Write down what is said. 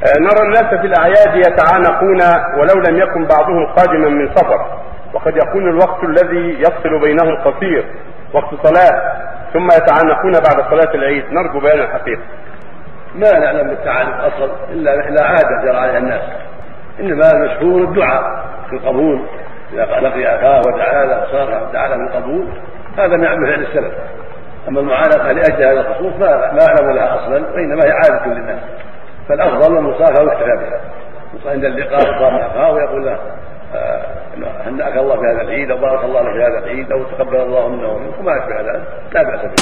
آه، نرى الناس في الأعياد يتعانقون ولو لم يكن بعضهم قادما من سفر. وقد يكون الوقت الذي يفصل بينهم قصير وقت صلاة ثم يتعانقون بعد صلاة العيد. نرجو بيان الحقيقة. ما نعلم بالتعانق أصلا إلا الا عادة جرى عليها الناس. إنما المشهور الدعاء في القبول. إذا لقي أخاه ودعا له صار دعا له بالقبول هذا من فعل السلف. أما المعانقة لأجل هذا الخصوص ما ما أعلم لها أصلا وإنما هي عادة للناس. فالأفضل المصافحه واكتفى بها عند اللقاء يصافح اخاه ويقول له آه، هنأك الله في هذا العيد أو بارك الله لك في هذا العيد أو تقبل الله منا ومنكم وما أشبه ذلك. لا بأس به.